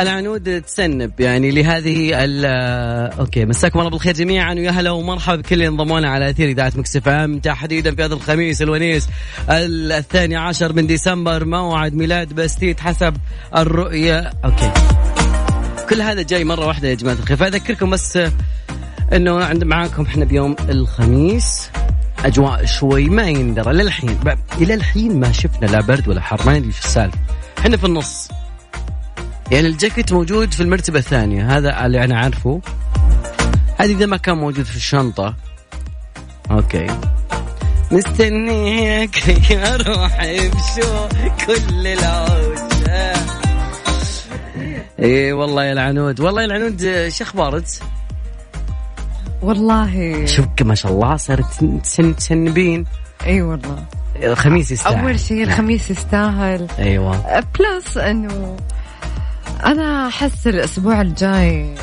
العنود تسنب يعني لهذه ال okay مساكم الله بالخير جميعا ويا هلا ومرحبا بكل اللي انضمونا على أثير إذاعة Mix FM تحديدا في هذا الخميس الونيس الثاني عشر من ديسمبر موعد ميلاد بستيت حسب الرؤية. okay. كل هذا جاي مرة واحدة يا جماعة الخير فأذكركم بس إنه عند معاكم إحنا بيوم الخميس أجواء شوي ما يندرى للحين إلى الحين ما شفنا لا برد ولا حر ما ندري شو السالفة. إحنا في النص. يعني الجاكيت موجود في المرتبة الثانية هذا اللي أنا عارفه هذه إذا ما كان موجود في الشنطة. أوكي. مستنيك يا روحي بشو كل العود اي والله يا العنود. والله يا العنود شو أخبارك؟ والله. شوف ما شاء الله صارت تسنبين. إي والله. الخميس يستاهل. أول شيء الخميس يستاهل. أيوه. plus إنه أنا أحس الأسبوع الجاي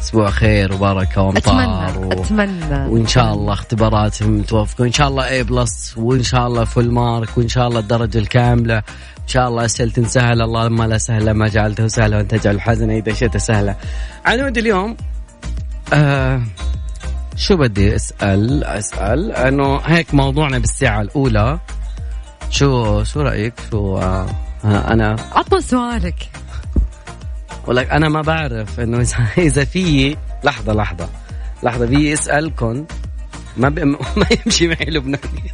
أسبوع خير وبركه وامطار أتمنى و... أتمنى. وإن شاء الله اختبارات متوفقه وإن شاء الله A plus وإن شاء الله full mark وإن شاء الله الدرجة الكاملة. إن شاء الله أسئلة سهلة اللهم لا سهلة ما جعلته سهلا وأنت تجعل الحزن إذا شئت سهلة. عنود اليوم آه شو بدي أسأل؟ أسأل إنه هيك موضوعنا بالساعة الأولى. شو شو رأيك؟ شو آه أنا عطنا سؤالك. ولك أنا ما بعرف إنه اذا في لحظة لحظة. لحظة في اسالكم ما ب... ما يمشي معي لبناني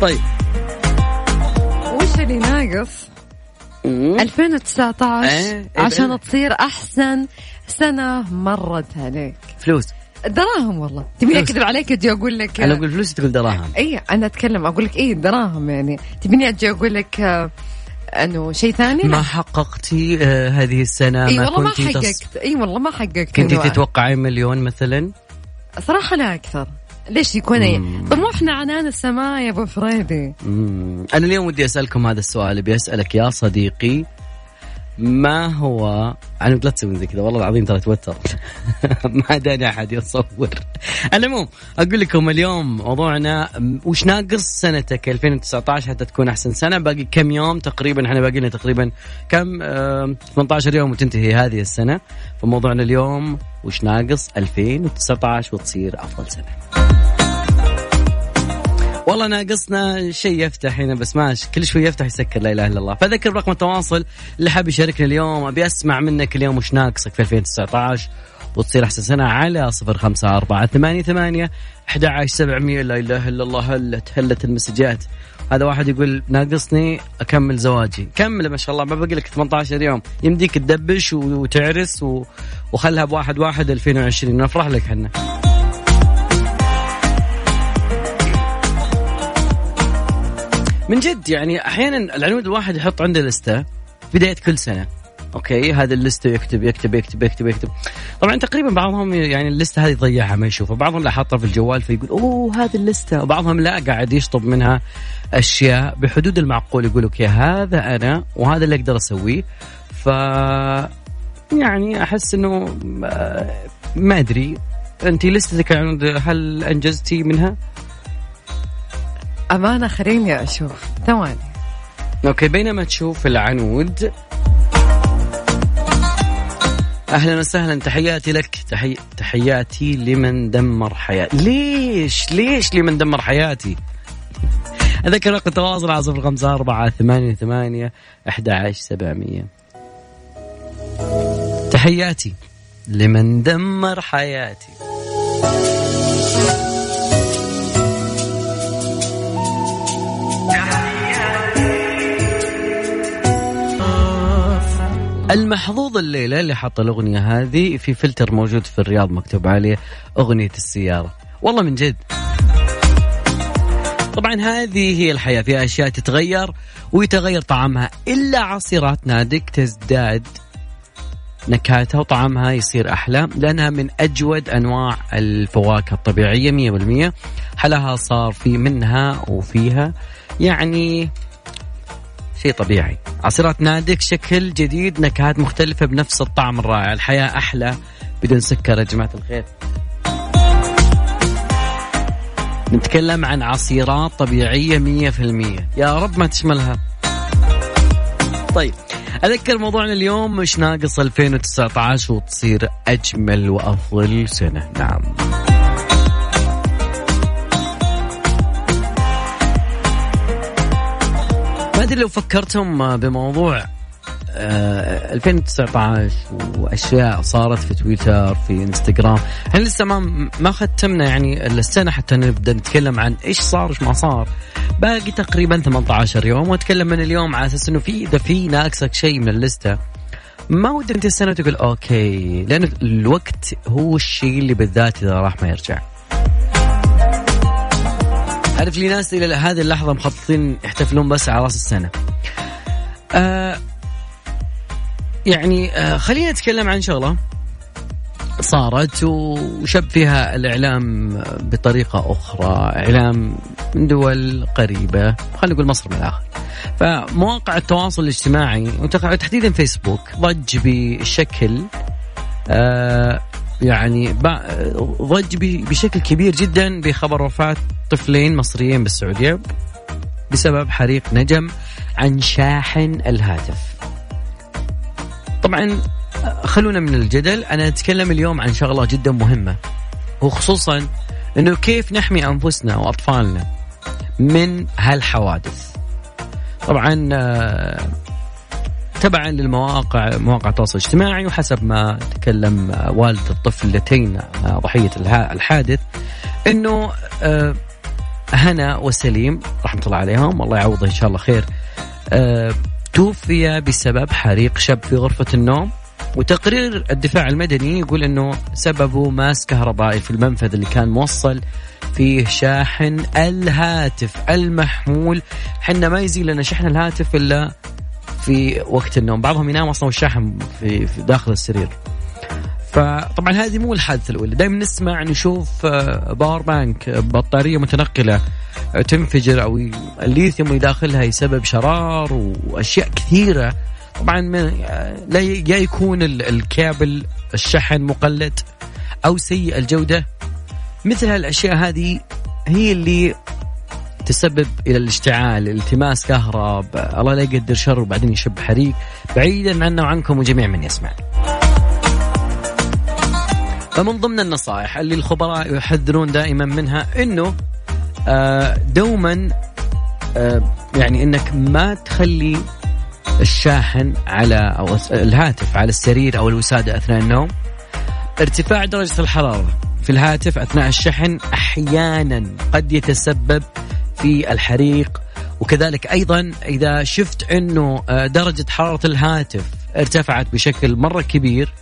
طيب. وش اللي ناقص؟ 2019 إيه؟ عشان إيه تصير أحسن سنة مرت عليك. فلوس. دراهم والله. تبيني أكذب عليك أجي أقول لك أنا أقول فلوس تقول دراهم. اي أنا أتكلم أقول لك اي دراهم يعني. تبيني أجي أقول لك أنه شيء ثاني؟ ما حققتي آه هذه السنة؟ إي ما والله ما حققت تص... إي والله ما حققت كنتي تتوقعين مليون مثلا؟ صراحة لا أكثر. ليش يكون طموحنا عنان السماء يا أبو فريدي. أنا اليوم ودي أسألكم هذا السؤال أبي أسألك يا صديقي ما هو أنا لا تسوي زي كذا والله العظيم ترى توتر ما داني أحد يصور المهم أقول لكم اليوم موضوعنا وش ناقص سنتك؟ 2019 حتى تكون أحسن سنة. باقي كم يوم تقريبا؟ إحنا باقي لنا تقريبا كم؟ آه 18 يوم وتنتهي هذه السنة. فموضوعنا اليوم وش ناقص؟ 2019 وتصير أفضل سنة. والله ناقصنا شيء يفتح هنا بس ماشي كل شوي يفتح يسكر لا إله إلا الله. فذكر رقم التواصل اللي حاب يشاركنا اليوم. أبي أسمع منك اليوم وش ناقصك في 2019 وتصير أحسن سنة على صفر خمسة أربعة ثمانية ثمانية أحد عشر سبعمية. لا إله إلا الله هلت هلت المسجات. هذا واحد يقول ناقصني أكمل زواجي. كمل ما شاء الله ما باقي لك 18 يوم يمديك تدبش وتعرس وخلها بواحد واحد 2020 نفرح لك حنا. من جد يعني أحيانا العنود الواحد يحط عنده لستة بداية كل سنة. okay؟ هذا الليسته يكتب يكتب يكتب يكتب يكتب. طبعا تقريبا بعضهم يعني الليستة هذه يضيعها ما يشوفها. بعضهم لا حاطها في الجوال فيقول أوه هذه الليستة. وبعضهم لا قاعد يشطب منها أشياء بحدود المعقول يقول okay هذا أنا وهذا اللي أقدر أسويه. ف يعني أحس إنه ما أدري. انت لستك هل أنجزتي منها؟ أمانة خليني أشوف. ثواني. أوكي بينما تشوف العنود. أهلا وسهلا. تحياتي لك. تحي... تحياتي لمن دمر حياتي. ليش؟ ليش لمن دمر حياتي؟ أذكر رقم التواصل على صفر خمسة أربعة ثمانية ثمانية أحد عشر سبعمية. تحياتي لمن دمر حياتي. المحظوظ الليلة اللي حط الأغنية هذه في فلتر موجود في الرياض مكتوب عليه أغنية السيارة. والله من جد. طبعا هذه هي الحياة في أشياء تتغير ويتغير طعمها. إلا عصيرات نادك تزداد نكهتها وطعمها يصير أحلى لأنها من أجود أنواع الفواكه مية بالمية. حلاها صار في منها وفيها. يعني شيء طبيعي. عصيرات نادك شكل جديد نكهات مختلفة بنفس الطعم الرائع. الحياة أحلى بدون سكر يا جماعة الخير. نتكلم عن عصيرات طبيعية مية في المية. يا رب ما تشملها. طيب أذكر موضوعنا اليوم مش ناقص 2019 وتصير أجمل وأفضل سنة. نعم. أدري لو فكرتم بموضوع 2019 آه، وأشياء صارت في تويتر في إنستغرام. إحنا لسه ما ما ختمنا يعني السنة حتى نبدأ نتكلم عن إيش صار إيش ما صار؟ باقي تقريبا 18 يوم وأتكلم من اليوم على أساس إنه في إذا في ناقصك شيء من اللستة ما ودك أنت السنة تقول أوكي لأن الوقت هو الشيء اللي بالذات إذا راح ما يرجع. عارف لي ناس إلى هذه اللحظة مخططين يحتفلون بس على رأس السنة. آه يعني آه خلينا نتكلم عن شغلة صارت وشب فيها الإعلام بطريقة أخرى إعلام من دول قريبة خلينا نقول مصر من الآخر. فمواقع التواصل الاجتماعي وتحديدا فيسبوك ضج بشكل آه يعني ضج بشكل كبير جدا بخبر وفاة طفلين مصريين بالسعودية بسبب حريق نجم عن شاحن الهاتف. طبعا خلونا من الجدل. أنا أتكلم اليوم عن شغلة جدا مهمة وخصوصا إنه كيف نحمي أنفسنا وأطفالنا من هالحوادث. طبعا آه، تبعا للمواقع مواقع التواصل الاجتماعي وحسب ما تكلم آه، والد الطفل اللتين آه، ضحيه الحادث إنه هنا وسليم رحمة الله عليهم الله يعوضه إن شاء الله خير توفي بسبب حريق شب في غرفة النوم وتقرير الدفاع المدني يقول إنه سببه ماس كهربائي في المنفذ اللي كان موصل فيه شاحن الهاتف المحمول. حنا ما يزيل لنا شحن الهاتف إلا في وقت النوم. بعضهم ينام أصلا والشاحن في, في داخل السرير. فطبعا هذه مو الحادثة الأولى. دائما نسمع نشوف power bank بطارية متنقلة آه، تنفجر أو الليثيوم اللي داخلها يسبب شرار وأشياء كثيرة. طبعا لا يا يكون الكابل الشحن مقلد أو سيء الجودة. مثل هالأشياء هذه هي اللي تسبب إلى الاشتعال التماس كهرب الله لا يقدر شر وبعدين يشب حريق. بعيدا عنا وعنكم وجميع من يسمع. فمن ضمن النصائح اللي الخبراء يحذرون دائما منها إنه آه، دوما آه، يعني إنك ما تخلي الشاحن على أو الهاتف على السرير أو الوسادة أثناء النوم. ارتفاع درجة الحرارة في الهاتف أثناء الشحن أحيانا قد يتسبب في الحريق وكذلك أيضا إذا شفت إنه آه، درجة حرارة الهاتف ارتفعت بشكل مرة كبير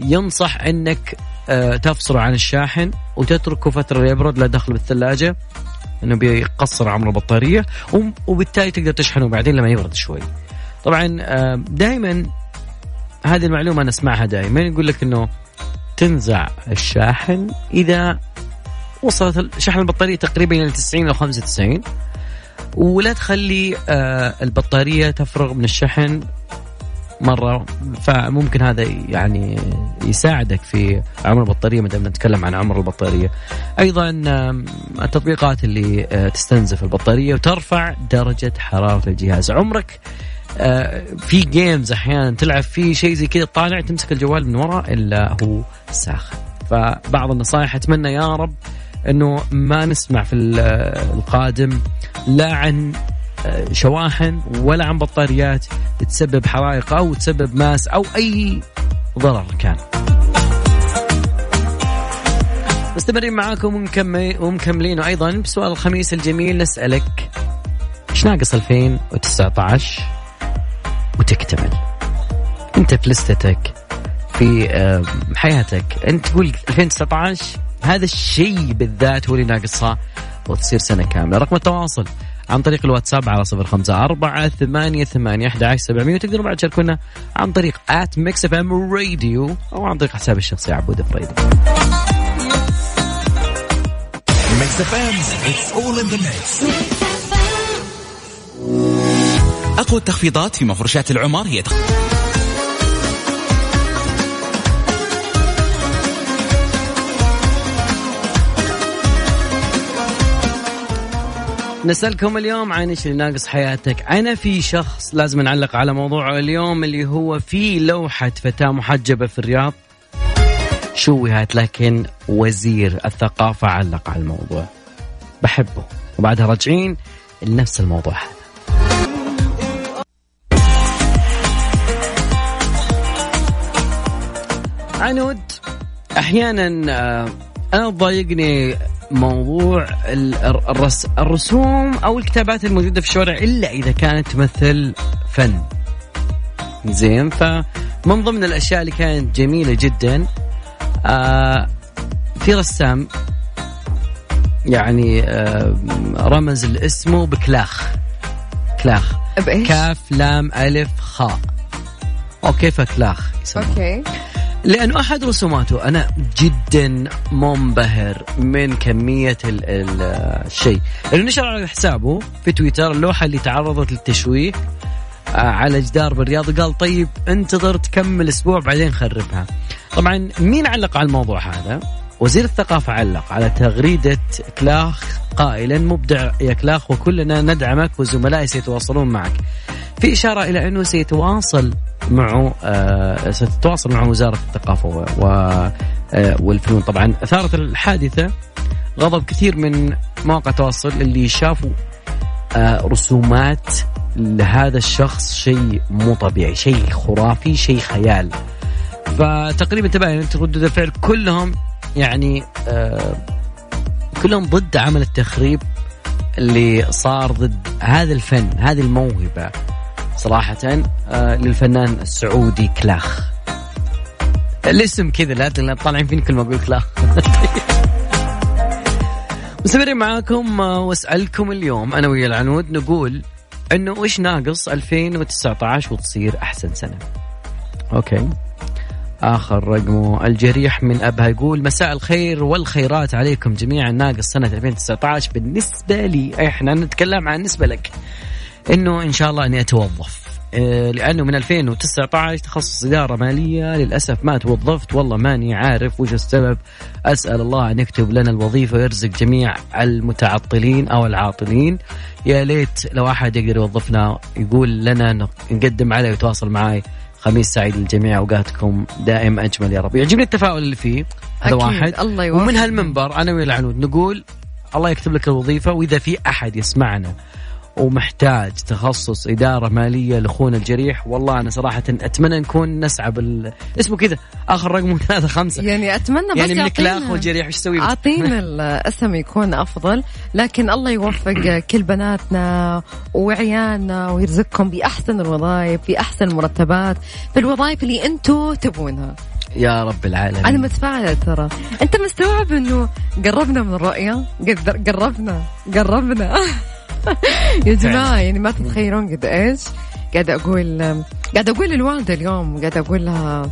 ينصح إنك آه، تفصله عن الشاحن وتتركه فترة يبرد لا دخل بالثلاجة إنه بيقصر عمر البطارية وبالتالي تقدر تشحنه بعدين لما يبرد شوي. طبعا آه، دائما هذه المعلومة أنا اسمعها دائما يقول لك إنه تنزع الشاحن إذا وصلت شحن البطارية تقريبا إلى 90 أو 95 ولا تخلي آه، البطارية تفرغ من الشحن مرة فممكن هذا يعني يساعدك في عمر البطارية ما دام نتكلم عن عمر البطارية. أيضا التطبيقات اللي آه، تستنزف البطارية وترفع درجة حرارة الجهاز. عمرك آه، في جيمز أحيانا تلعب فيه شيء زي كذا طالع تمسك الجوال من وراء إلا هو ساخن. فبعض النصائح أتمنى يا رب إنه ما نسمع في القادم لا عن شواحن ولا عن بطاريات تسبب حرائق أو تسبب ماس أو أي ضرر كان. مستمرين معاكم ومكمل ومكملين أيضا بسؤال الخميس الجميل نسألك إيش ناقص 2019 وتكتمل؟ أنت في لستك في حياتك أنت تقول 2019 هذا الشيء بالذات هو اللي ناقصها وتصير سنة كاملة رقم التواصل عن طريق الواتساب على صفر خمسة أربعة ثمانية ثمانية أحد عشر سبعمية وتقدروا بعد تشاركونا عن طريق at Mix FM Radio أو عن طريق حسابي الشخصي عبود mix. أقوى التخفيضات في مفروشات العمر هي تخفيض نسألكم اليوم عن إيش اللي ناقص حياتك؟ أنا في شخص لازم نعلق على موضوع اليوم اللي هو في لوحة فتاة محجبة في الرياض. شوهت لكن وزير الثقافة علق على الموضوع. بحبه. وبعدها راجعين لنفس الموضوع هذا. عنود أحيانا آه، أنا ضايقني موضوع الرس الرسوم أو الكتابات الموجودة في الشوارع إلا إذا كانت تمثل فن. زين فمن ضمن الأشياء اللي كانت جميلة جدا آه في رسام يعني آه رمز لاسمه بكلاخ. كلاخ. بإيش؟ كاف لام ألف خاء. okay فكلاخ يسمونه. okay. لأنه أحد رسوماته أنا جدا منبهر من ال الشيء. اللي نشر على حسابه في تويتر اللوحة اللي تعرضت للتشويه آه، على جدار بالرياض قال طيب انتظر تكمل أسبوع بعدين خربها. طبعا مين علق على الموضوع هذا؟ وزير الثقافة علق على تغريدة كلاخ قائلا مبدع يا كلاخ وكلنا ندعمك وزملائي سيتواصلون معك. في إشارة إلى أنه سيتواصل معه آه ستتواصل مع وزارة الثقافة آه والفنون. طبعا أثارت الحادثة غضب كثير من مواقع التواصل اللي شافوا آه رسومات لهذا الشخص شيء مو طبيعي شيء خرافي شيء خيال. فتقريبا تبين ردود الفعل كلهم يعني آه كلهم ضد عمل التخريب اللي صار ضد هذا الفن هذه الموهبة صراحة آه للفنان السعودي كلاخ الاسم كذا لا طالعين فيني كل ما أقول كلاخ مستمرين معاكم آه، وأسألكم اليوم أنا ويا العنود نقول إنه إيش ناقص 2019 وتصير أحسن سنة. أوكي. آخر رقمه الجريح من أبها يقول مساء الخير والخيرات عليكم جميعا. ناقص سنة 2019 بالنسبة لي. إحنا نتكلم عن بالنسبة لك. إنه إن شاء الله إني أتوظف. آه، لأنه من 2019 تخصص إدارة مالية للأسف ما توظفت. والله ماني عارف وش السبب. أسأل الله أن يكتب لنا الوظيفة ويرزق جميع المتعطلين أو العاطلين. يا ليت لو أحد يقدر يوظفنا يقول لنا نقدم عليه ويتواصل معي خميس سعيد للجميع أوقاتكم دائم أجمل يا رب يعجبني التفاؤل اللي فيه هذا واحد الله يوفقك. ومن هالمنبر أنا والعنود نقول الله يكتب لك الوظيفة وإذا في أحد يسمعنا ومحتاج تخصص إدارة مالية لأخونا الجريح. والله أنا صراحة أتمنى نكون نسعى بال اسمه كذا آخر رقمه ثلاثة خمسة. يعني أتمنى بس يعني من يعطينا- الكلاخ والجريح إيش تسوي بس؟ اعطينا الاسم يكون أفضل لكن الله يوفق كل بناتنا وعيالنا ويرزقكم بأحسن الوظائف بأحسن المرتبات في الوظائف اللي أنتم تبونها. يا رب العالمين. أنا متفائلة ترى. أنت مستوعب إنه قربنا من الرؤية؟ قربنا قربنا. يا جماعة يعني ما تتخيلون قد إيش قاعدة أقول قاعدة أقول للوالدة اليوم قاعدة أقول لها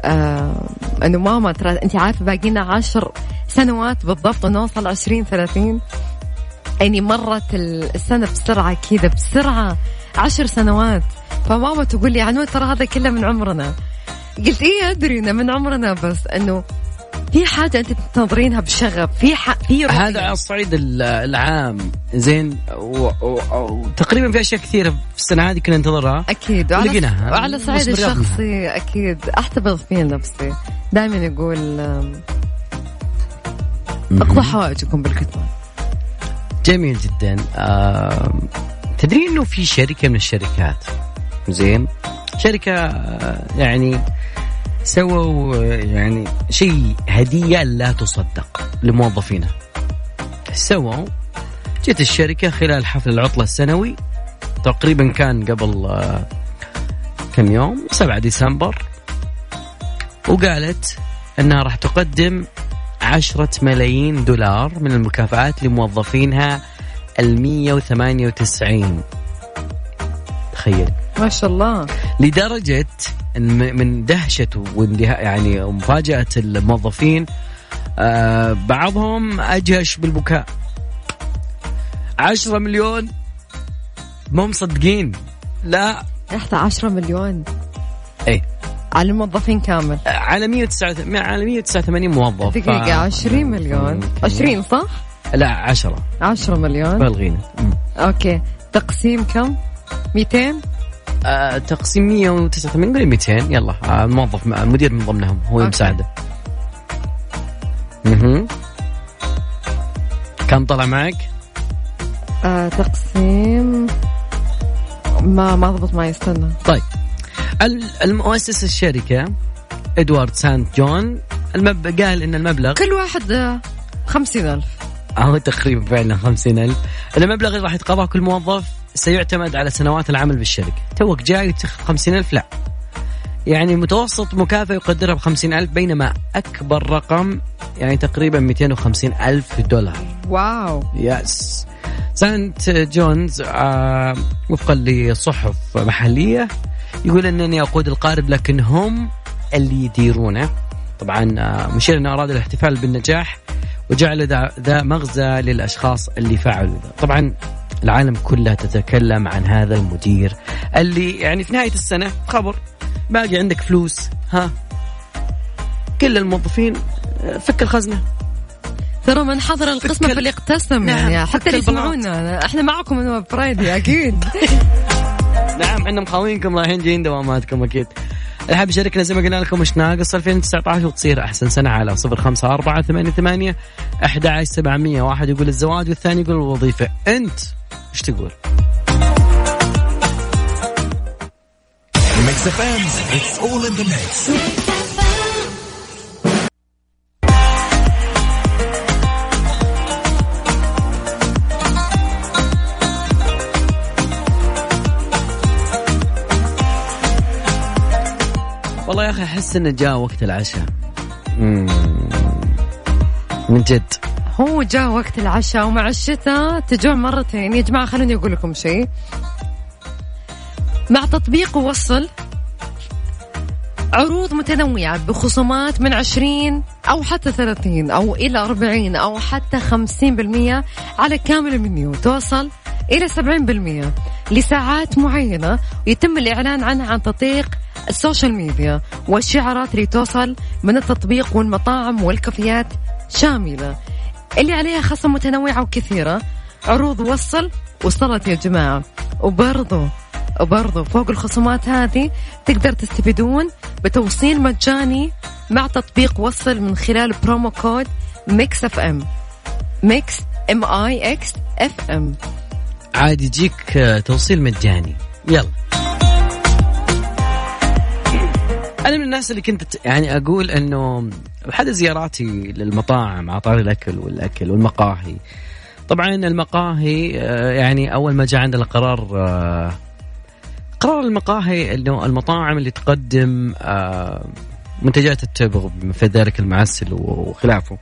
آه إنه ماما ترى انت عارفة باقي لنا عشر سنوات بالضبط ونوصل 20 30 يعني مرت السنة بسرعة كذا بسرعة عشر سنوات. فماما تقول لي عنود ترى هذا كله من عمرنا. قلت إيه أدري إنه من عمرنا بس إنه في حاجة أنت تنتظرينها بشغف في ح... في رؤية. هذا على الصعيد ال- العام زين و- و- وتقريبا في أشياء كثيرة في السنة هذه كنا ننتظرها. أكيد. وعلى, لقيناها. وعلى الصعيد. الشخصي أكيد. أحتفظ فيه نفسي دائما يقول اقضوا حوائجكم بالكتمان جميل جدا. تدري إنه في شركة من الشركات زين؟ شركة آه، يعني سووا يعني شيء هدية لا تصدق لموظفينها سووا جت الشركة خلال حفل العطلة السنوي تقريبا كان قبل آه، كم يوم؟ 7 ديسمبر وقالت إنها راح تقدم عشرة ملايين دولار من المكافآت لموظفينها ال 198 تخيل. ما شاء الله. لدرجة من دهشة واندهاء يعني ومفاجأة الموظفين آه بعضهم أجهش بالبكاء. عشرة مليون. مو مصدقين. لا. رحت 10 مليون. إيه. على الموظفين كامل. على 189 على 189 موظف. دقيقة ف- 20 مليون. 20 صح؟ لا 10 10 مليون. بالغين أوكي. تقسيم كم؟ 200 آه تقسيم 189 نقول 200 يلا آه موظف مدير من ضمنهم هو مساعده. أها كم طلع معك؟ آه تقسيم. ما ما ضبط معي استنى. طيب. المؤسس الشركة إدوارد سانت جون المب... قال إن المبلغ كل واحد خمسين ألف. أو تقريبا فعلا خمسين ألف. المبلغ اللي راح يتقاضاه كل موظف؟ سيعتمد على سنوات العمل بالشركة. توك جاي تاخذ خمسين ألف لا. يعني متوسط مكافأة يقدرها بخمسين ألف بينما أكبر رقم يعني تقريبا 250 ألف دولار. wow. yes. سانت جونز آه وفقا لصحف محلية يقول أنني أقود القارب لكن هم اللي يديرونه. طبعا آه مشير أنه أراد الاحتفال بالنجاح وجعل ذا مغزى للأشخاص اللي فعلوا ذا. طبعا العالم كلها تتكلم عن هذا المدير اللي يعني في نهاية السنة خبر باقي عندك فلوس ها؟ كل الموظفين فك الخزنة. ترى من حضر القسمة فليقتسم نعم يعني حتى اللي يسمعونا. إحنا معكم من فرايدي أكيد. نعم إحنا مخاوينكم رايحين جايين دواماتكم أكيد. الحب يشاركنا زي ما قلنا لكم إيش ناقص؟ 2019 وتصير أحسن سنة على 054 88 11700 واحد يقول الزواج والثاني يقول الوظيفة. أنت إيش تقول؟ Mix. والله يا أخي أحس إنه جاء وقت العشاء. من جد. هو جاء وقت العشاء ومع الشتاء تجوع مرتين. يا جماعة خلوني أقول لكم شيء. مع تطبيق وصل عروض متنوعة بخصومات من 20 أو حتى 30 أو إلى 40 أو حتى 50% على كامل المنيو. توصل إلى 70% لساعات معينة ويتم الإعلان عنها عن تطبيق السوشيال ميديا والشعارات اللي توصل من التطبيق والمطاعم والكافيات شاملة. اللي عليها خصم متنوعة وكثيرة. عروض وصل وصلت يا جماعة. وبرضو وبرضو فوق الخصومات هذه تقدر تستفيدون بتوصيل مجاني مع تطبيق وصل من خلال promo code Mix FM. Mix M I X F M عادي يجيك توصيل مجاني. يلا. أنا من الناس اللي كنت يعني أقول إنه احد زياراتي للمطاعم عطاري الأكل والأكل والمقاهي. طبعا المقاهي آه، يعني أول ما جاء عندنا قرار آه، قرار المقاهي إنه المطاعم اللي تقدم آه، منتجات التبغ في ذلك المعسل وخلافه.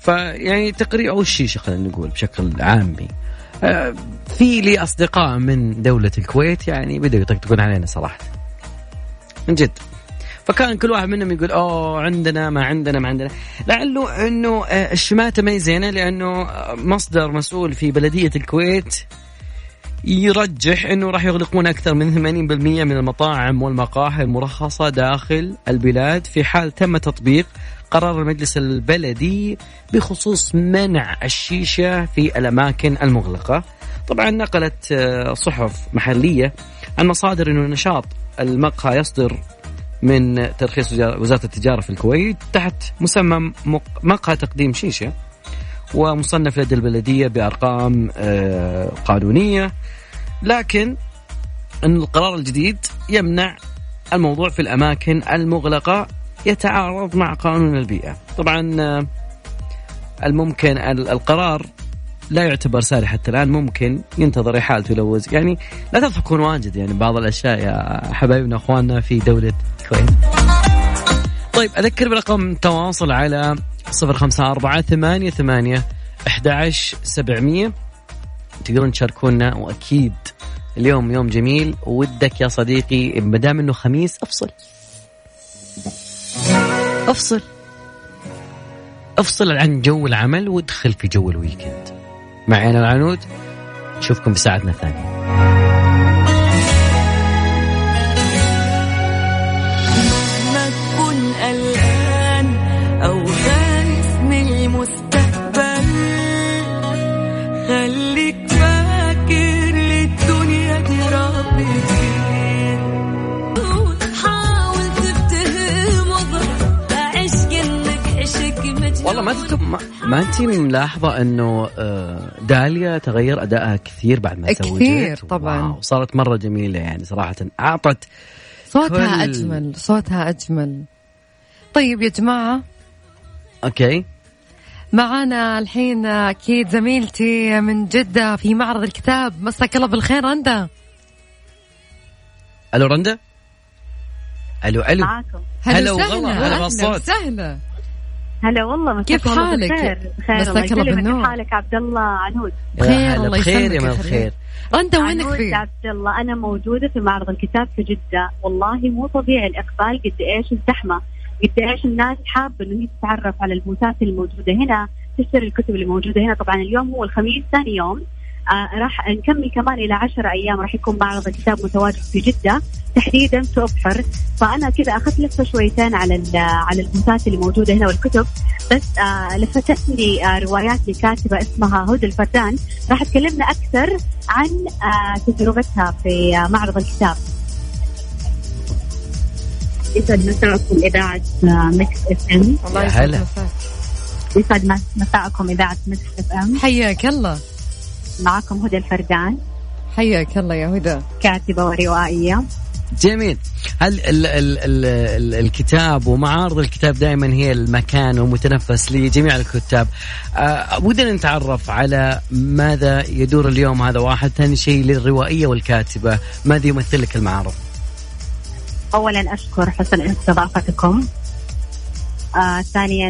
فيعني تقريبا أو الشيشه خلينا نقول بشكل عامي في لي اصدقاء من دولة الكويت يعني بدأوا يطقطقون علينا صراحة. من جد. فكان كل واحد منهم يقول أوه عندنا ما عندنا ما عندنا. لعله إنه آه، الشماتة ما زينة لأنه مصدر مسؤول في بلدية الكويت يرجح إنه راح يغلقون أكثر من 80% من المطاعم والمقاهي المرخصة داخل البلاد في حال تم تطبيق قرار المجلس البلدي بخصوص منع الشيشة في الأماكن المغلقة. طبعا نقلت آه، صحف محلية عن مصادر إنه نشاط المقهى يصدر من ترخيص وزارة التجارة في الكويت تحت مسمى مقهى تقديم شيشة ومصنف لدى البلدية بأرقام آه، قانونية لكن أن القرار الجديد يمنع الموضوع في الأماكن المغلقة يتعارض مع قانون البيئة. طبعا آه، الممكن القرار لا يعتبر ساري حتى الآن ممكن ينتظر احالته لو يعني لا تضحكون واجد. يعني بعض الأشياء يا حبايبنا اخواننا في دولة الكويت. طيب أذكر برقم التواصل على صفر خمسة أربعة ثمانية ثمانية أحد سبعمية. تقدرون تشاركونا وأكيد اليوم يوم جميل. ودك يا صديقي ما دام إنه خميس أفصل. أفصل. أفصل عن جو العمل وادخل في جو ال weekend. معي أنا العنود نشوفكم بساعتنا الثانية. والله ما انت ما أنت ملاحظة إنه آه، داليا تغير أدائها كثير بعد ما تزوجت كثير طبعا. وصارت مرة جميلة يعني صراحة. أعطت صوتها كل... أجمل صوتها أجمل. طيب يا جماعة. أوكي. معانا الحين أكيد زميلتي من جدة في معرض الكتاب. مساك الله بالخير رندا. ألو رندا؟ ألو ألو. معاكم. هلا وغلا هلا بالصوت. سهله هلا والله كيف حالك؟ بخير مساك الله بالنور. كيف حالك عبد الله عنود؟ بخير الله بخير يا الخير انت وينك في؟ عبد الله أنا موجودة في معرض الكتاب في جدة. والله مو طبيعي الإقبال قد إيش؟ الزحمة. قد إيش الناس حابة إنه هي تتعرف على البوثات الموجودة هنا تشتري الكتب اللي موجودة هنا. طبعا اليوم هو الخميس ثاني يوم. راح نكمل كمان إلى 10 أيام. راح يكون معرض الكتاب متواجد في جدة. تحديدا في ابحر فأنا كذا أخذت لفة شويتين على على البوثات اللي موجودة هنا والكتب. بس آه لفتتني آه روايات لكاتبة اسمها هدى الفردان راح تكلمنا أكثر عن آه تجربتها في آه معرض الكتاب. يسعد مساءكم إذاعة Mix FM. الله يسعد يسعد مساءكم إذاعة Mix FM. حياك الله. معكم هدى الفردان حياك الله يا هدى. كاتبة وروائية. جميل. هل ال ال ال ال الكتاب ومعارض الكتاب دائما هي المكان ومتنفس لجميع الكتاب. أه ودنا نتعرف على ماذا يدور اليوم هذا واحد ثاني شيء للروائية والكاتبة. ماذا يمثل لك المعرض اولا أشكر حسن استضافتكم. آه ثانيا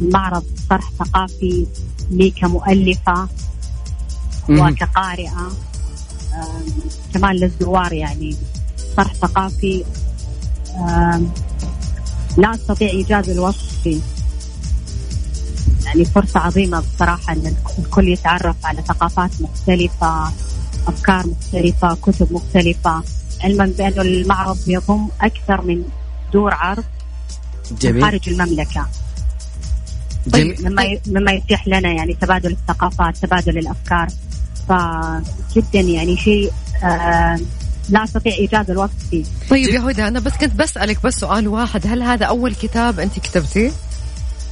المعرض طرح ثقافي لي كمؤلفة. وكقارئه آه كمان للزوار يعني طرح ثقافي. آه لا أستطيع ايجاز الوصف فيه يعني فرصة عظيمة بصراحة أن الكل يتعرف على ثقافات مختلفة أفكار مختلفة كتب مختلفة. علما بأنه المعرض يضم أكثر من دور عرض جميل. خارج المملكة. طيب مما مما يتيح لنا يعني تبادل الثقافات تبادل الأفكار. فجدا يعني شيء آه لا أستطيع ايجاز الوصف فيه. طيب يا هدى أنا بس كنت بسألك بس سؤال واحد هل هذا أول كتاب أنت كتبتيه؟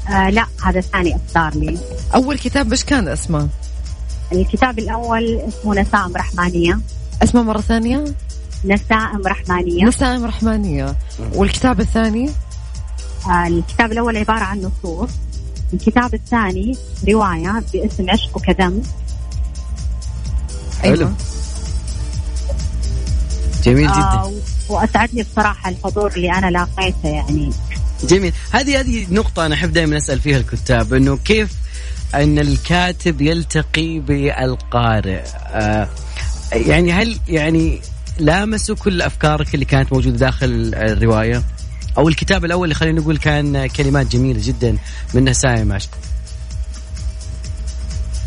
آه لا هذا ثاني إصدار لي. أول كتاب إيش كان اسمه؟ الكتاب الأول اسمه نسائم رحمانية. اسمه مرة ثانية؟ نسائم رحمانية نسائم رحمانية والكتاب الثاني آه الكتاب الأول عبارة عن نصوص الكتاب الثاني رواية باسم عشق دم أيوة. جميل جدا. آه وأسعدني بصراحة الحضور اللي أنا لاقيته يعني. جميل. هذه هذه نقطة أنا أحب دائما أسأل فيها الكتاب إنه كيف أن الكاتب يلتقي بالقارئ؟ آه يعني هل يعني لامسوا كل أفكارك اللي كانت موجودة داخل الرواية؟ أو الكتاب الأول اللي خلينا نقول كان كلمات جميلة جدا من نسايم عشق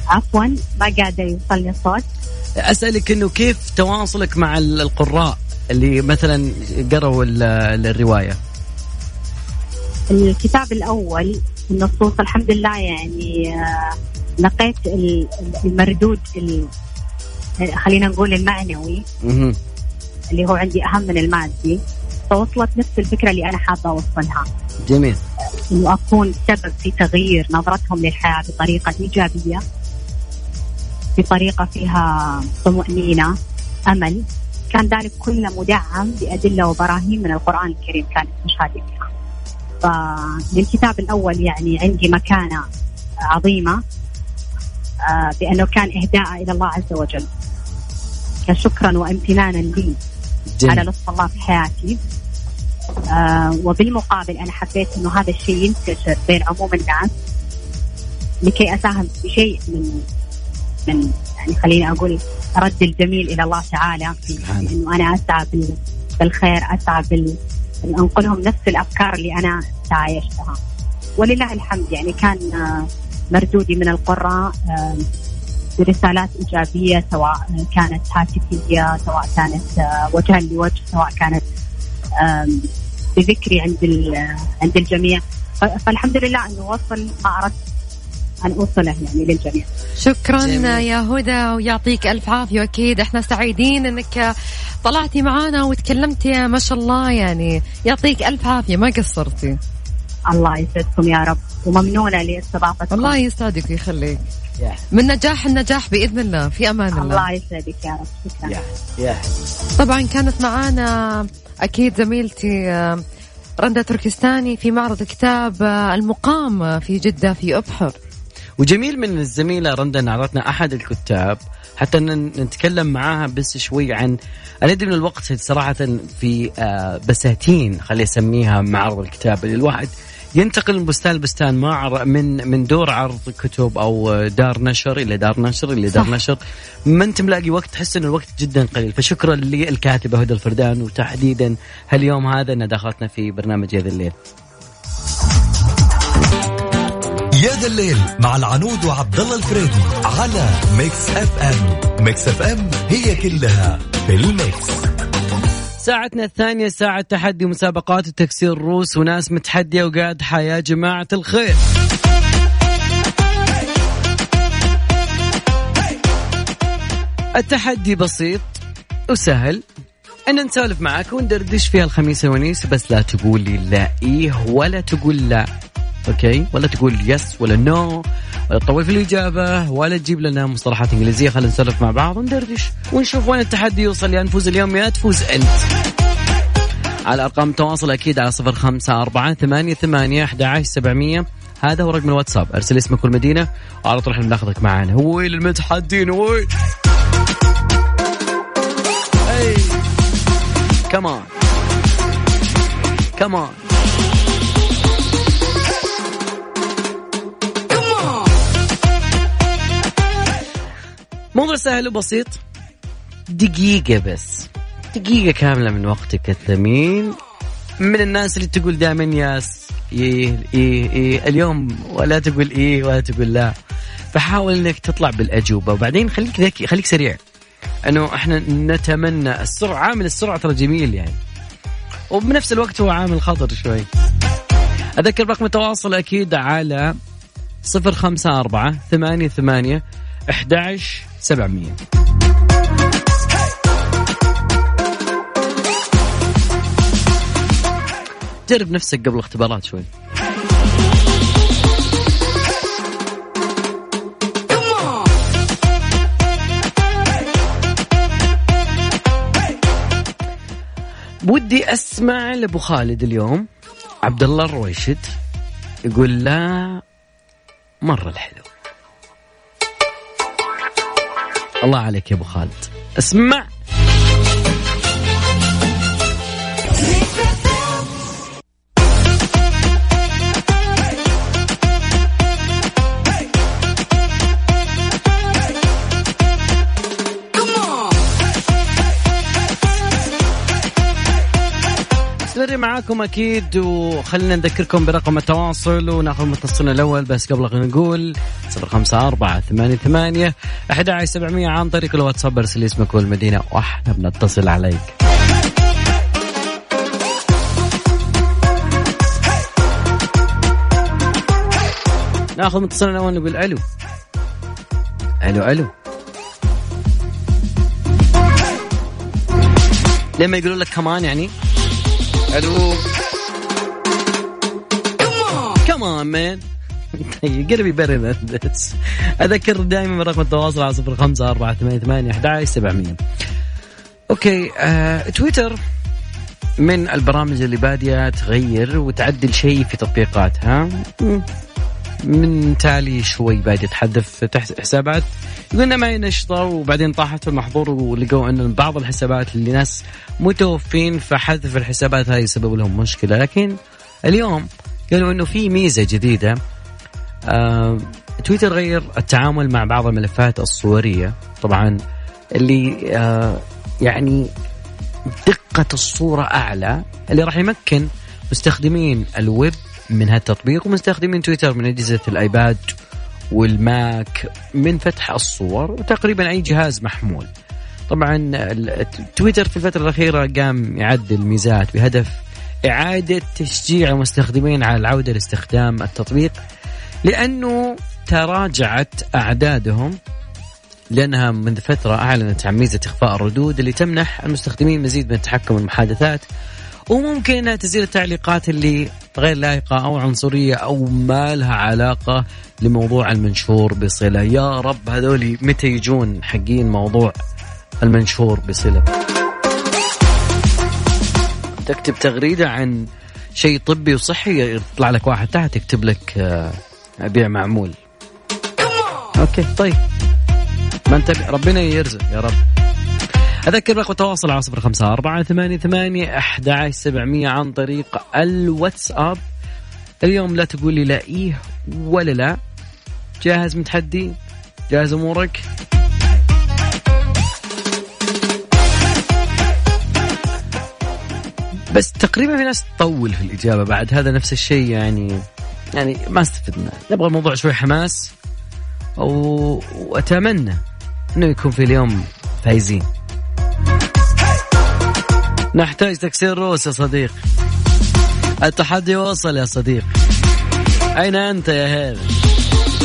عفوا ما قاعدة يوصلني الصوت. أسألك إنه كيف تواصلك مع القراء اللي مثلا قروا الرواية الكتاب الأول النصوص الحمد لله يعني آه، لقيت المردود خلينا نقول المعنوي اللي هو عندي أهم من المادي فوصلت نفس الفكرة اللي أنا حابة أوصلها. جميل. إنه أكون سبب في تغيير نظرتهم للحياة بطريقة إيجابية بطريقة فيها طمانينه أمل كان ذلك كله مدعم بأدلة وبراهين من القرآن الكريم كانت مشاهده فيها. فللكتاب الأول يعني عندي مكانة عظيمة آه، بأنه كان إهداء إلى الله عز وجل. كشكرا وامتنانا لي جميل. على لطف الله في حياتي آه وبالمقابل أنا حبيت إنه هذا الشيء ينتشر بين عموم الناس لكي أساهم بشيء من من يعني خليني أقول رد الجميل إلى الله تعالى. إنه أنا أسعى بالخير أسعى بال أنقلهم نفس الأفكار اللي أنا تعايشتها. ولله الحمد. يعني كان آه، مردودي من القراء آه، برسالات إيجابية سواء كانت هاتفية سواء كانت آه، وجها لوجه سواء كانت بذكري عند عند الجميع. فالحمد لله أنه وصل ما أردت أن اوصله يعني للجميع. شكرا جميل. يا هدى ويعطيك ألف عافية. وأكيد إحنا سعيدين إنك طلعتي معنا وتكلمتي. ما شاء الله يعني. يعطيك ألف عافية. ما قصرتي. الله يسعدكم يا رب. وممنونة لاستضافتكم. الله يسعدك ويخليك. من نجاح النجاح بإذن الله. في أمان الله. الله يسعدك يا رب. شكرا. يا طبعا كانت معانا أكيد زميلتي رندا تركستاني في معرض الكتاب آه، المقام في جدة في أبحر. وجميل من الزميلة رندا إن عرضتنا أحد الكتاب حتى ان نتكلم معاها بس شوي عن أنا ادري من الوقت صراحة في آه، بساتين خلي أسميها معرض الكتاب اللي الواحد ينتقل من بستان لبستان ما من من دور عرض كتب أو دار نشر إلى دار نشر إلى دار صح. نشر. ما أنت ملاقي وقت تحس إن الوقت جدا قليل. فشكرا للكاتبة هدى الفردان وتحديدا هاليوم هذا انها دخلتنا في برنامج هذا الليل. يا ذا الليل مع العنود وعبد الله الفريدي على Mix FM. Mix FM هي كلها في ال mix. ساعتنا الثانية ساعة تحدي مسابقات وتكسير روس وناس متحدية وقادحة يا جماعة الخير. التحدي بسيط وسهل. ان نسولف معك وندردش فيها الخميس الونيس بس لا تقول لي لا إيه ولا تقول لا. okay؟ ولا تقول yes ولا no ولا تطول في الإجابة ولا تجيب لنا مصطلحات إنجليزية خلينا نسولف مع بعض وندردش ونشوف وين التحدي يوصل يا نفوز اليوم يا تفوز أنت. على أرقام التواصل أكيد على صفر خمسة أربعة ثمانية ثمانية أحد سبعمية. هذا هو رقم الواتساب أرسل اسمك والمدينة وعلى طول إحنا بناخذك معنا. هو المتحدين وين اي كمان كمان موضوع سهل وبسيط. دقيقة بس. دقيقة كاملة من وقتك الثمين من الناس اللي تقول دائما ياس إيه, إيه إيه اليوم ولا تقول إيه ولا تقول لا. فحاول إنك تطلع بالأجوبة. وبعدين خليك ذكي خليك سريع. إنه إحنا نتمنى السرعة عامل السرعة ترى جميل يعني. وبنفس الوقت هو عامل خطر شوي. أذكر رقم التواصل أكيد على صفر خمسة أربعة ثمانية ثمانية أحدعش 700 جرب نفسك قبل الاختبارات شوي. ودي أسمع لأبو خالد اليوم. عبد الله الرويشد يقول لا مرة الحلو. الله عليك يا أبو خالد. اسمع. معاكم أكيد وخلينا نذكركم برقم التواصل ونأخذ متصلنا الأول بس قبل خلينا نقول 054 88 11700 عن طريق الواتساب ارسل اسمك والمدينة وإحنا بنتصل عليك. نأخذ متصلنا الأول نقول ألو. ألو ألو. لما يقولون لك كمان يعني ألو كمان مان قلبي برد أذكر دائما رقم التواصل على صفر خمسة أربعة ثمانية ثمانية أحد عشر سبعمية. أوكي آه، تويتر من البرامج اللي بادية تغير وتعدل شيء في تطبيقاتها. من تالي شوي بادية تحذف تحت حسابات. قلنا ما نشطة وبعدين طاحت في المحظور ولقوا إن بعض الحسابات اللي ناس متوفين فحذف الحسابات هذه سبب لهم مشكلة. لكن اليوم قالوا إنه في ميزة جديدة. آه تويتر غير التعامل مع بعض الملفات الصورية. طبعا اللي آه يعني دقة الصورة أعلى اللي راح يمكن مستخدمين الويب من هالتطبيق ومستخدمين تويتر من أجهزة الآيباد والماك من فتح الصور وتقريبا أي جهاز محمول. طبعا تويتر في الفترة الأخيرة قام يعدل ميزات بهدف إعادة تشجيع المستخدمين على العودة لاستخدام التطبيق لأنه تراجعت أعدادهم لأنها منذ فترة أعلنت عن ميزة إخفاء الردود اللي تمنح المستخدمين مزيد من التحكم بالمحادثات وممكن انها تزيل التعليقات اللي غير لائقة أو عنصرية أو ما لها علاقة لموضوع المنشور بصلة. يا رب هذول متى يجون حقين موضوع المنشور بصلة؟ تكتب تغريدة عن شيء طبي وصحي يطلع لك واحد تحت يكتب لك آه، أبيع معمول. أوكي طيب. ما انت ربنا يرزق يا رب. أذكر رقم التواصل على صفر خمسة أربعة ثمانية ثمانية أحد سبعمية عن طريق الواتساب. اليوم لا تقول لي لا إيه ولا لا. جاهز متحدي؟ جاهز أمورك؟ بس تقريبا في ناس تطول في الإجابة بعد. هذا نفس الشيء يعني يعني ما استفدنا. نبغى الموضوع شوي حماس وأتمنى أنه يكون في اليوم فايزين. نحتاج تكسير رؤوس يا صديق. التحدي وصل يا صديق. أين أنت يا هيل؟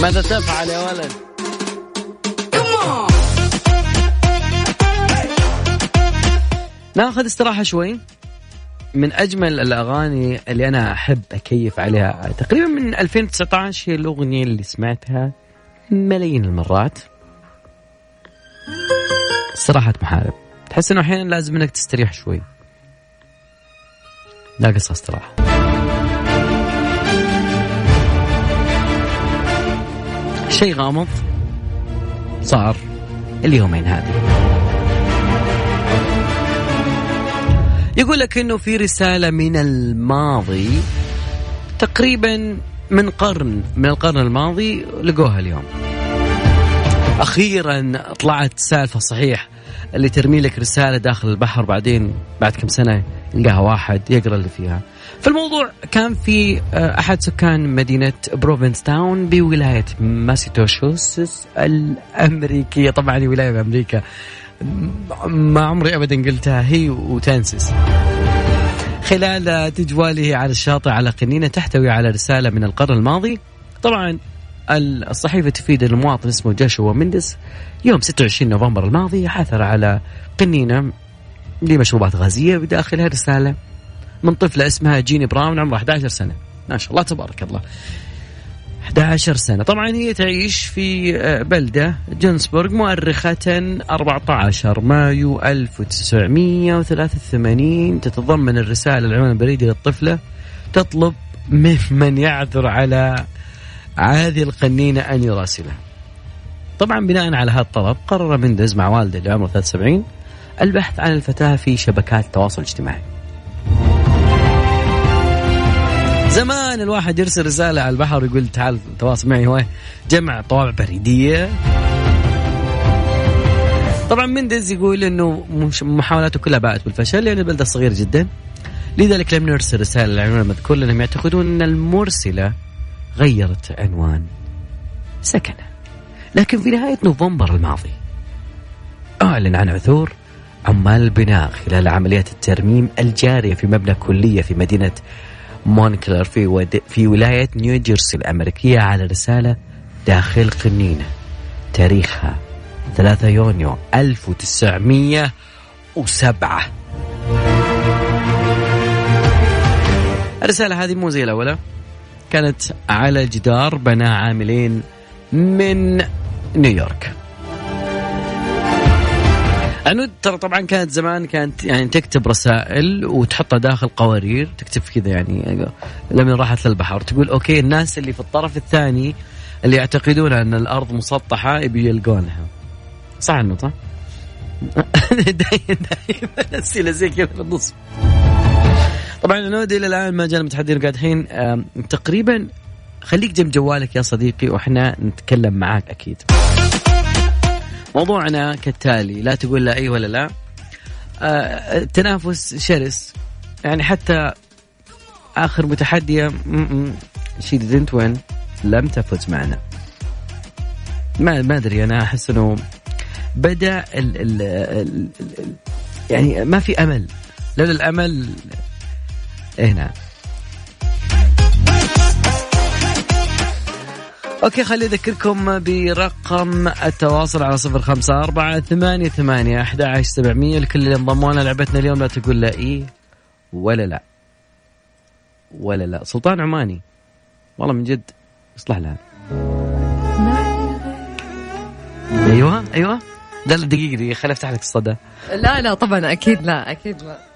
ماذا تفعل يا ولد؟ ناخذ استراحة شوي. من أجمل الأغاني اللي أنا أحب أكيف عليها تقريبا من 2019 هي الأغنية اللي سمعتها ملايين المرات. استراحة محارب. تحس إنه أحيانا لازم إنك تستريح شوي. ناقص استراحة شيء غامض صار اليومين هذه. يقول لك إنه في رسالة من الماضي تقريبا من قرن من القرن الماضي لقوها اليوم. أخيرا طلعت سالفة صحيح اللي ترمي لك رسالة داخل البحر بعدين بعد كم سنة يلقاها واحد يقرأ اللي فيها. فالموضوع كان في آه، أحد سكان مدينة بروفنس تاون بولاية ماسيتوشوس الأمريكية. طبعا ولاية بأمريكا. ما عمري ابدا قلتها. هي وتنسس. خلال تجواله على الشاطئ على قنينة تحتوي على رسالة من القرن الماضي. طبعا الصحيفة تفيد المواطن اسمه جاشوا مندس يوم 26 نوفمبر الماضي عثر على قنينة لمشروبات غازية بداخلها رسالة من طفلة اسمها جيني براون عمرها 11 سنة. ما شاء الله تبارك الله. 11 سنة. طبعا هي تعيش في آه، بلدة جونسبورغ مؤرخة 14 مايو 1983 تتضمن الرسالة العنوان البريدي للطفلة. تطلب ممن يعثر على هذه القنينة أن يراسله. طبعا بناء على هذا الطلب قرر مندز مع والده اللي عمره 73 البحث عن الفتاة في شبكات التواصل الاجتماعي. زمان الواحد يرسل رسالة على البحر ويقول تعال تواصل معي هو جمع طوابع بريدية. طبعا مندز يقول إنه محاولاته كلها باءت بالفشل لأن البلده صغيره جدا. لذلك لم نرسل رسالة للعنوان المذكور لأنهم يعتقدون إن المرسلة غيرت عنوان سكنة. لكن في نهاية نوفمبر الماضي أعلن عن عثور عمال البناء خلال عمليات الترميم الجارية في مبنى كلية في مدينة مونكلر في, ود... في ولاية نيوجيرسي الأمريكية على رسالة داخل قنينة. تاريخها 3 يونيو 1907 الرسالة هذه مو زي الأولى. كانت على جدار بناها عاملين من نيويورك. عنود ترى طبعا كانت زمان كانت يعني تكتب رسائل وتحطها داخل قوارير تكتب كذا يعني لما راحت للبحر تقول أوكي الناس اللي في الطرف الثاني اللي يعتقدون أن الأرض مسطحة يبي يلقونها. صح أنه صح؟ دايما دايما اسئله زي كذا في النص طبعا عنود إلى الآن ما جانا متحدين قاعدين تقريبا خليك جنب جوالك يا صديقي وإحنا نتكلم معاك أكيد. موضوعنا كالتالي لا تقول لا إي ولا لا. آه التنافس شرس. يعني حتى آخر متحدية شي ديدنت وين؟ لم تفز معنا. ما ما أدري أنا أحس إنه بدأ ال ال ال يعني ما في أمل. لولا الامل هنا. أوكي خلي أذكركم برقم التواصل على صفر خمسة أربعة ثمانية ثمانية أحد عشر سبعمية. لكل اللي انضموا لنا لعبتنا اليوم لا تقول لا إيه ولا لا. ولا لا. سلطان عماني. والله من جد اصلح لها. أيوه أيوه. ده دقيقة دقيقة. خليني أفتح لك الصدى. لا لا طبعا أكيد لا أكيد لا.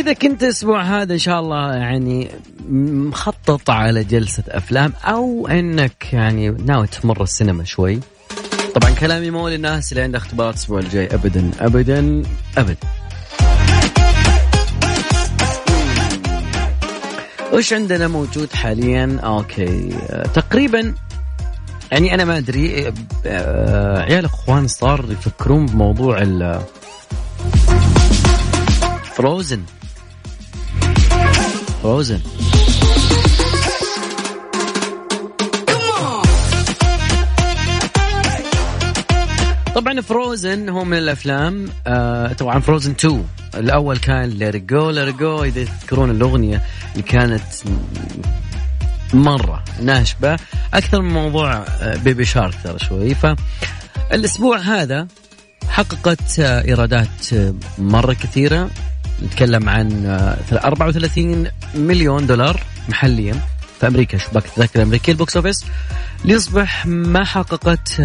إذا كنت الأسبوع هذا إن شاء الله يعني مخطط على جلسة أفلام أو أنك يعني ناوي تمر السينما شوي. طبعا كلامي مو للناس اللي عندها اختبارات الأسبوع الجاي أبدا أبدا أبدا. وش عندنا موجود حاليا؟ أوكي تقريبا يعني أنا ما أدري آه، عيال إخوان صار يفكرون بموضوع ال Frozen Frozen طبعا Frozen هو من الأفلام آه طبعا Frozen 2 الأول كان Let It Go Let It Go إذا تذكرون الأغنية اللي كانت مرة ناشبة. أكثر من موضوع Baby Shark ترى شوي. فالأسبوع هذا حققت آه، إيرادات آه، مرة كثيرة. نتكلم عن 34 آه، مليون دولار محليا في أمريكا. شباك التذاكر الأمريكية؟ ال box office ليصبح ما حققت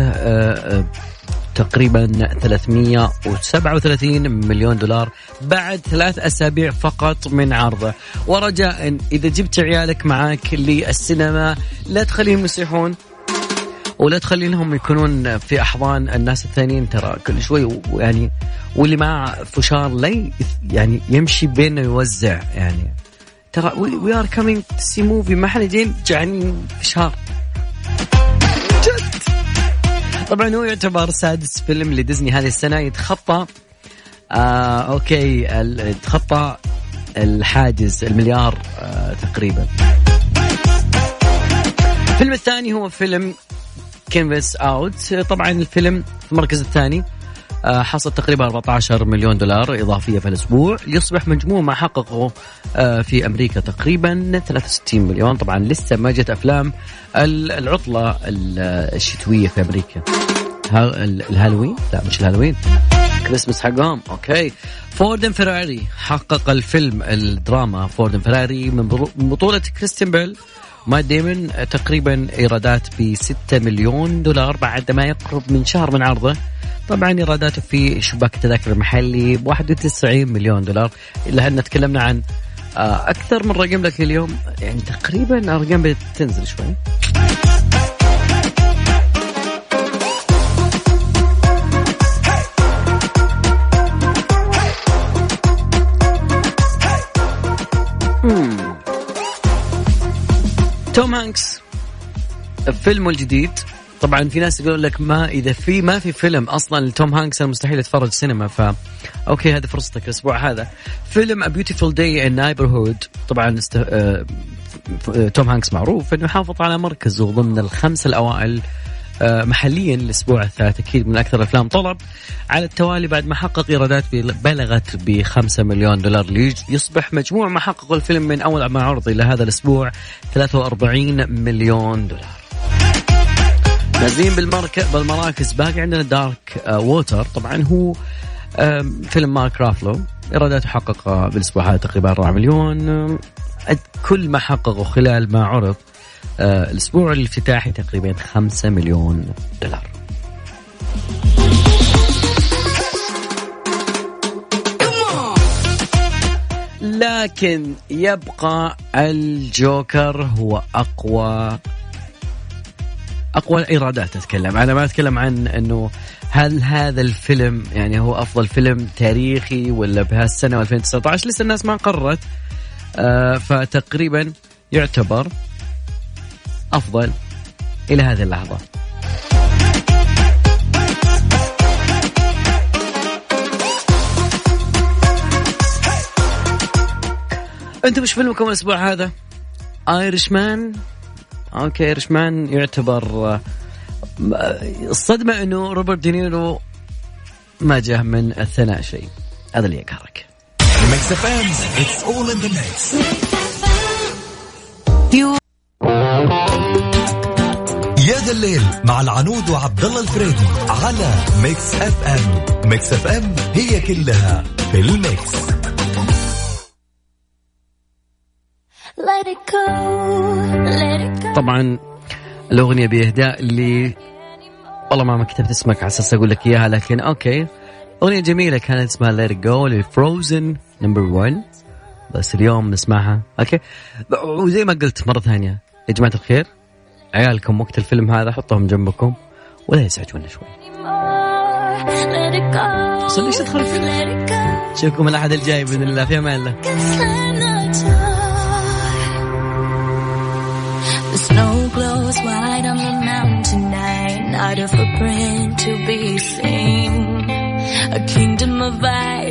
تقريبا 337 مليون دولار بعد ثلاث أسابيع فقط من عرضه. ورجاء إذا جبت عيالك معك للسينما لا تخليهم يصيحون. ولا تخلينهم يكونون في أحضان الناس الثانيين ترى كل شوي يعني واللي مع فشار لا يعني يمشي بينه يوزع يعني. ترى we are coming to see movie ما إحنا جايين جعانين فشار. طبعا هو يعتبر سادس فيلم لديزني هذه السنة. يتخطى آه okay يتخطى الحاجز المليار آه تقريبا. الفيلم الثاني هو فيلم Knives Out طبعا الفيلم في المركز الثاني آه، حصل تقريبا 14 مليون دولار إضافية في الأسبوع. ليصبح مجموع ما حققه آه، في أمريكا تقريبا 63 مليون. طبعا لسه ما جت أفلام العطلة الشتوية في أمريكا. الهالوين؟ لا مش ال Halloween. Christmas حقهم okay Ford and Ferrari حقق الفيلم الدراما Ford and Ferrari من بطولة كريستين بيل ما ديمن تقريبا إيرادات ب 6 مليون دولار بعد ما يقرب من شهر من عرضه. طبعا إيراداته في شباك التذاكر المحلي ب 91 مليون دولار. الا ان تكلمنا عن آه، أكثر من رقم لك اليوم يعني تقريبا أرقام بتنزل شوي. توم هانكس فيلمه الجديد. طبعا في ناس يقول لك ما إذا في ما في فيلم أصلا لتوم هانكس مستحيل يتفرج سينما ف okay هذه فرصتك الأسبوع هذا. فيلم A Beautiful Day in Neighborhood. طبعا است... آه... توم هانكس معروف انه يحافظ على مركزه ضمن الخمسه الأوائل محليا الأسبوع الثالث أكيد من أكثر الأفلام طلب على التوالي بعد ما حقق إيرادات بلغت ب 5 مليون دولار ليصبح مجموع ما حققه الفيلم من أول ما عرض إلى هذا الأسبوع 43 مليون دولار. نازلين بالمراكز. باقي عندنا دارك ووتر آه، طبعا هو فيلم مارك رافلو. إيراداته حقق بالأسبوع هذا تقريبا 4 مليون. كل ما حققه خلال ما عرض آه الأسبوع الافتتاحي تقريبا 5 مليون دولار. لكن يبقى الجوكر هو أقوى أقوى الإيرادات أتكلم. أنا ما أتكلم عن إنه هل هذا الفيلم يعني هو أفضل فيلم تاريخي ولا بهالسنة 2019 لسه الناس ما قررت. آه فتقريبا يعتبر أفضل إلى هذه اللحظة. أنتم وش فيلمكم الأسبوع هذا؟ Irishman okay Irishman يعتبر الصدمه إنه روبرت دينيرو ما جاه من الثناء شيء هذا اللي يقهرك. الليل مع العنود وعبد الله الفريدي على Mix FM. Mix FM هي كلها في ال mix. طبعا الأغنية بإهداء اللي والله ما كتبت اسمك على أساس أقول لك إياها لكن okay. أغنية جميلة كانت اسمها Let It Go ل Frozen number 1 بس اليوم نسمعها. okay. وزي ما قلت مرة ثانية. يا جماعة الخير عيالكم وقت الفيلم هذا حطهم جنبكم ولا يزعجونا شوي بس ليش تدخل نشوفكم الأحد الجاي بإذن الله في أمان الله The snow glows white on the mountain tonight, not a footprint to be seen. A kingdom of ice.